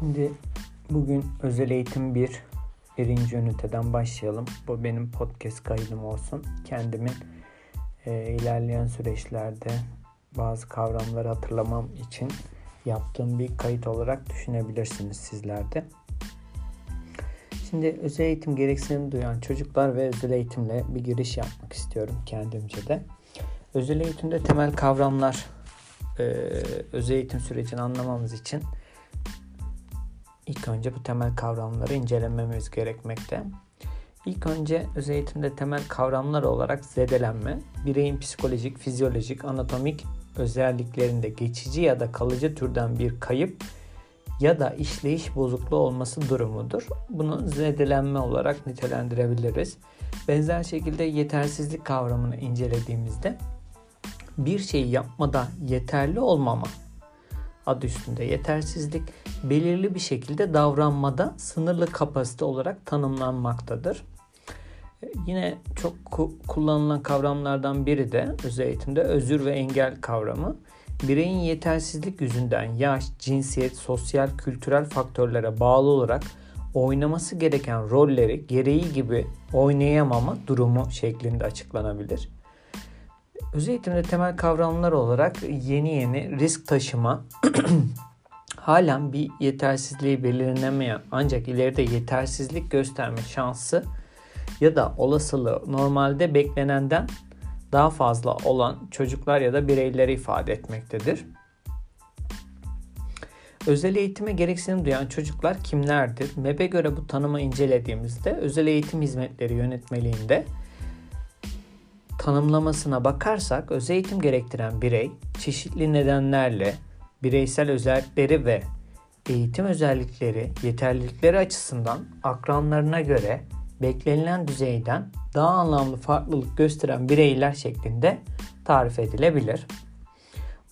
Şimdi bugün özel eğitim 1 birinci üniteden başlayalım. Bu benim podcast kaydım olsun. Kendimin e, ilerleyen süreçlerde bazı kavramları hatırlamam için yaptığım bir kayıt olarak düşünebilirsiniz sizler de. Şimdi özel eğitim gereksinimi duyan çocuklar ve özel eğitimle bir giriş yapmak istiyorum kendimce de. Özel eğitimde temel kavramlar e, özel eğitim sürecini anlamamız için ilk önce bu temel kavramları incelememiz gerekmekte. İlk önce özel eğitimde temel kavramlar olarak zedelenme, bireyin psikolojik, fizyolojik, anatomik özelliklerinde geçici ya da kalıcı türden bir kayıp ya da işleyiş bozukluğu olması durumudur. Bunu zedelenme olarak nitelendirebiliriz. Benzer şekilde yetersizlik kavramını incelediğimizde bir şeyi yapmada yeterli olmama adı üstünde yetersizlik belirli bir şekilde davranmada sınırlı kapasite olarak tanımlanmaktadır. Yine çok kullanılan kavramlardan biri de özel eğitimde özür ve engel kavramı. Bireyin yetersizlik yüzünden yaş, cinsiyet, sosyal, kültürel faktörlere bağlı olarak oynaması gereken rolleri gereği gibi oynayamama durumu şeklinde açıklanabilir. Özel eğitimde temel kavramlar olarak yeni yeni risk taşıma, halen bir yetersizliği belirlenemeyen ancak ileride yetersizlik gösterme şansı ya da olasılığı normalde beklenenden daha fazla olan çocuklar ya da bireyleri ifade etmektedir. Özel eğitime gereksinim duyan çocuklar kimlerdir? MEB'e göre bu tanımı incelediğimizde özel eğitim hizmetleri yönetmeliğinde tanımlamasına bakarsak özel eğitim gerektiren birey çeşitli nedenlerle bireysel özellikleri ve eğitim özellikleri, yeterlilikleri açısından akranlarına göre beklenilen düzeyden daha anlamlı farklılık gösteren bireyler şeklinde tarif edilebilir.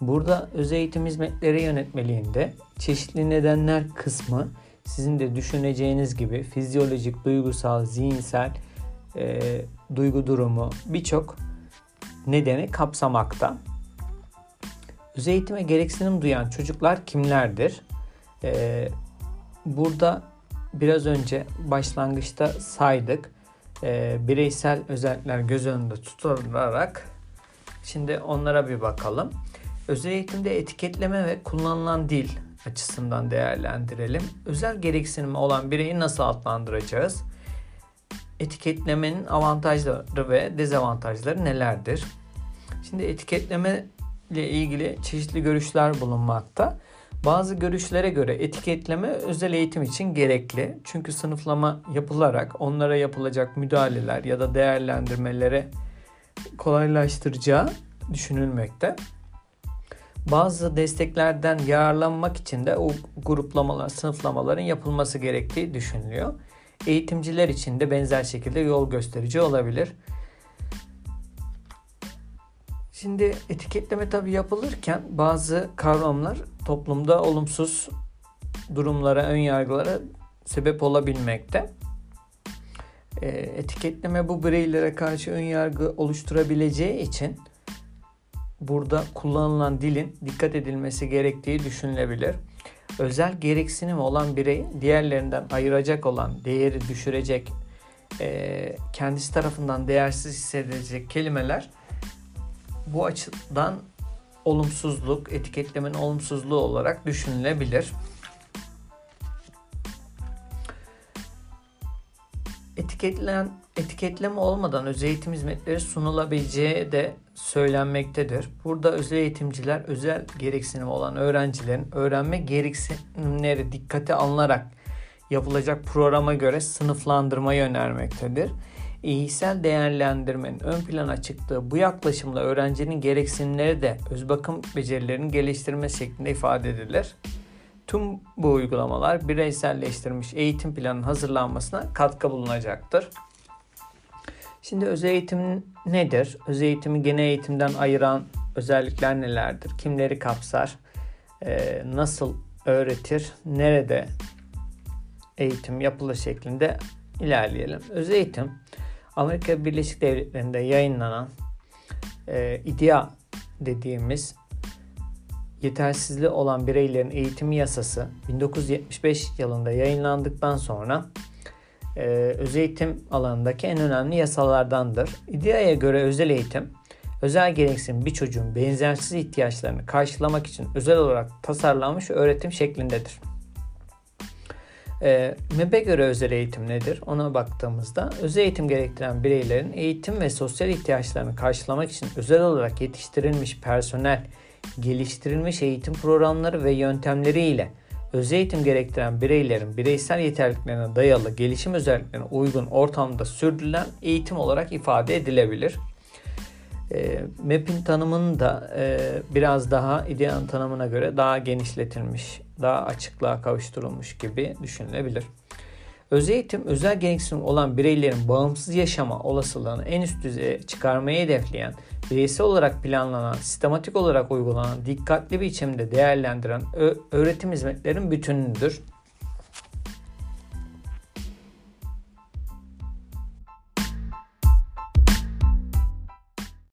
Burada özel eğitim hizmetleri yönetmeliğinde çeşitli nedenler kısmı sizin de düşüneceğiniz gibi fizyolojik, duygusal, zihinsel, e, duygu durumu birçok nedeni kapsamakta. Özel eğitime gereksinim duyan çocuklar kimlerdir? Ee, burada biraz önce başlangıçta saydık. Ee, bireysel özellikler göz önünde tutularak şimdi onlara bir bakalım. Özel eğitimde etiketleme ve kullanılan dil açısından değerlendirelim. Özel gereksinimi olan bireyi nasıl adlandıracağız? Etiketlemenin avantajları ve dezavantajları nelerdir? Şimdi etiketleme ile ilgili çeşitli görüşler bulunmakta. Bazı görüşlere göre etiketleme özel eğitim için gerekli. Çünkü sınıflama yapılarak onlara yapılacak müdahaleler ya da değerlendirmelere kolaylaştıracağı düşünülmekte. Bazı desteklerden yararlanmak için de o gruplamalar, sınıflamaların yapılması gerektiği düşünülüyor. Eğitimciler için de benzer şekilde yol gösterici olabilir. Şimdi etiketleme tabi yapılırken bazı kavramlar toplumda olumsuz durumlara, ön yargılara sebep olabilmekte. E, etiketleme bu bireylere karşı ön yargı oluşturabileceği için burada kullanılan dilin dikkat edilmesi gerektiği düşünülebilir. Özel gereksinim olan birey diğerlerinden ayıracak olan, değeri düşürecek, e, kendisi tarafından değersiz hissedilecek kelimeler bu açıdan olumsuzluk, etiketlemenin olumsuzluğu olarak düşünülebilir. Etiketlen, etiketleme olmadan özel eğitim hizmetleri sunulabileceği de söylenmektedir. Burada özel eğitimciler özel gereksinim olan öğrencilerin öğrenme gereksinimleri dikkate alınarak yapılacak programa göre sınıflandırmayı önermektedir iyisel değerlendirmenin ön plana çıktığı bu yaklaşımla öğrencinin gereksinimleri de öz bakım becerilerini geliştirme şeklinde ifade edilir. Tüm bu uygulamalar bireyselleştirilmiş eğitim planının hazırlanmasına katkı bulunacaktır. Şimdi öz eğitim nedir? Öz eğitimi genel eğitimden ayıran özellikler nelerdir? Kimleri kapsar? Ee, nasıl öğretir? Nerede eğitim yapılır şeklinde ilerleyelim. Öz eğitim Amerika Birleşik Devletleri'nde yayınlanan e, IDEA dediğimiz yetersizliği olan bireylerin eğitimi yasası 1975 yılında yayınlandıktan sonra e, özel eğitim alanındaki en önemli yasalardandır. İdeaya göre özel eğitim, özel gereksinim bir çocuğun benzersiz ihtiyaçlarını karşılamak için özel olarak tasarlanmış öğretim şeklindedir. E, MEB'e göre özel eğitim nedir? Ona baktığımızda özel eğitim gerektiren bireylerin eğitim ve sosyal ihtiyaçlarını karşılamak için özel olarak yetiştirilmiş personel, geliştirilmiş eğitim programları ve yöntemleri ile özel eğitim gerektiren bireylerin bireysel yeterliliklerine dayalı gelişim özelliklerine uygun ortamda sürdürülen eğitim olarak ifade edilebilir. E, MEP'in tanımını da e, biraz daha ideanın tanımına göre daha genişletilmiş, daha açıklığa kavuşturulmuş gibi düşünülebilir. Özel eğitim, özel gereksinim olan bireylerin bağımsız yaşama olasılığını en üst düzeye çıkarmayı hedefleyen, bireysel olarak planlanan, sistematik olarak uygulanan, dikkatli bir biçimde değerlendiren öğretim hizmetlerin bütünüdür.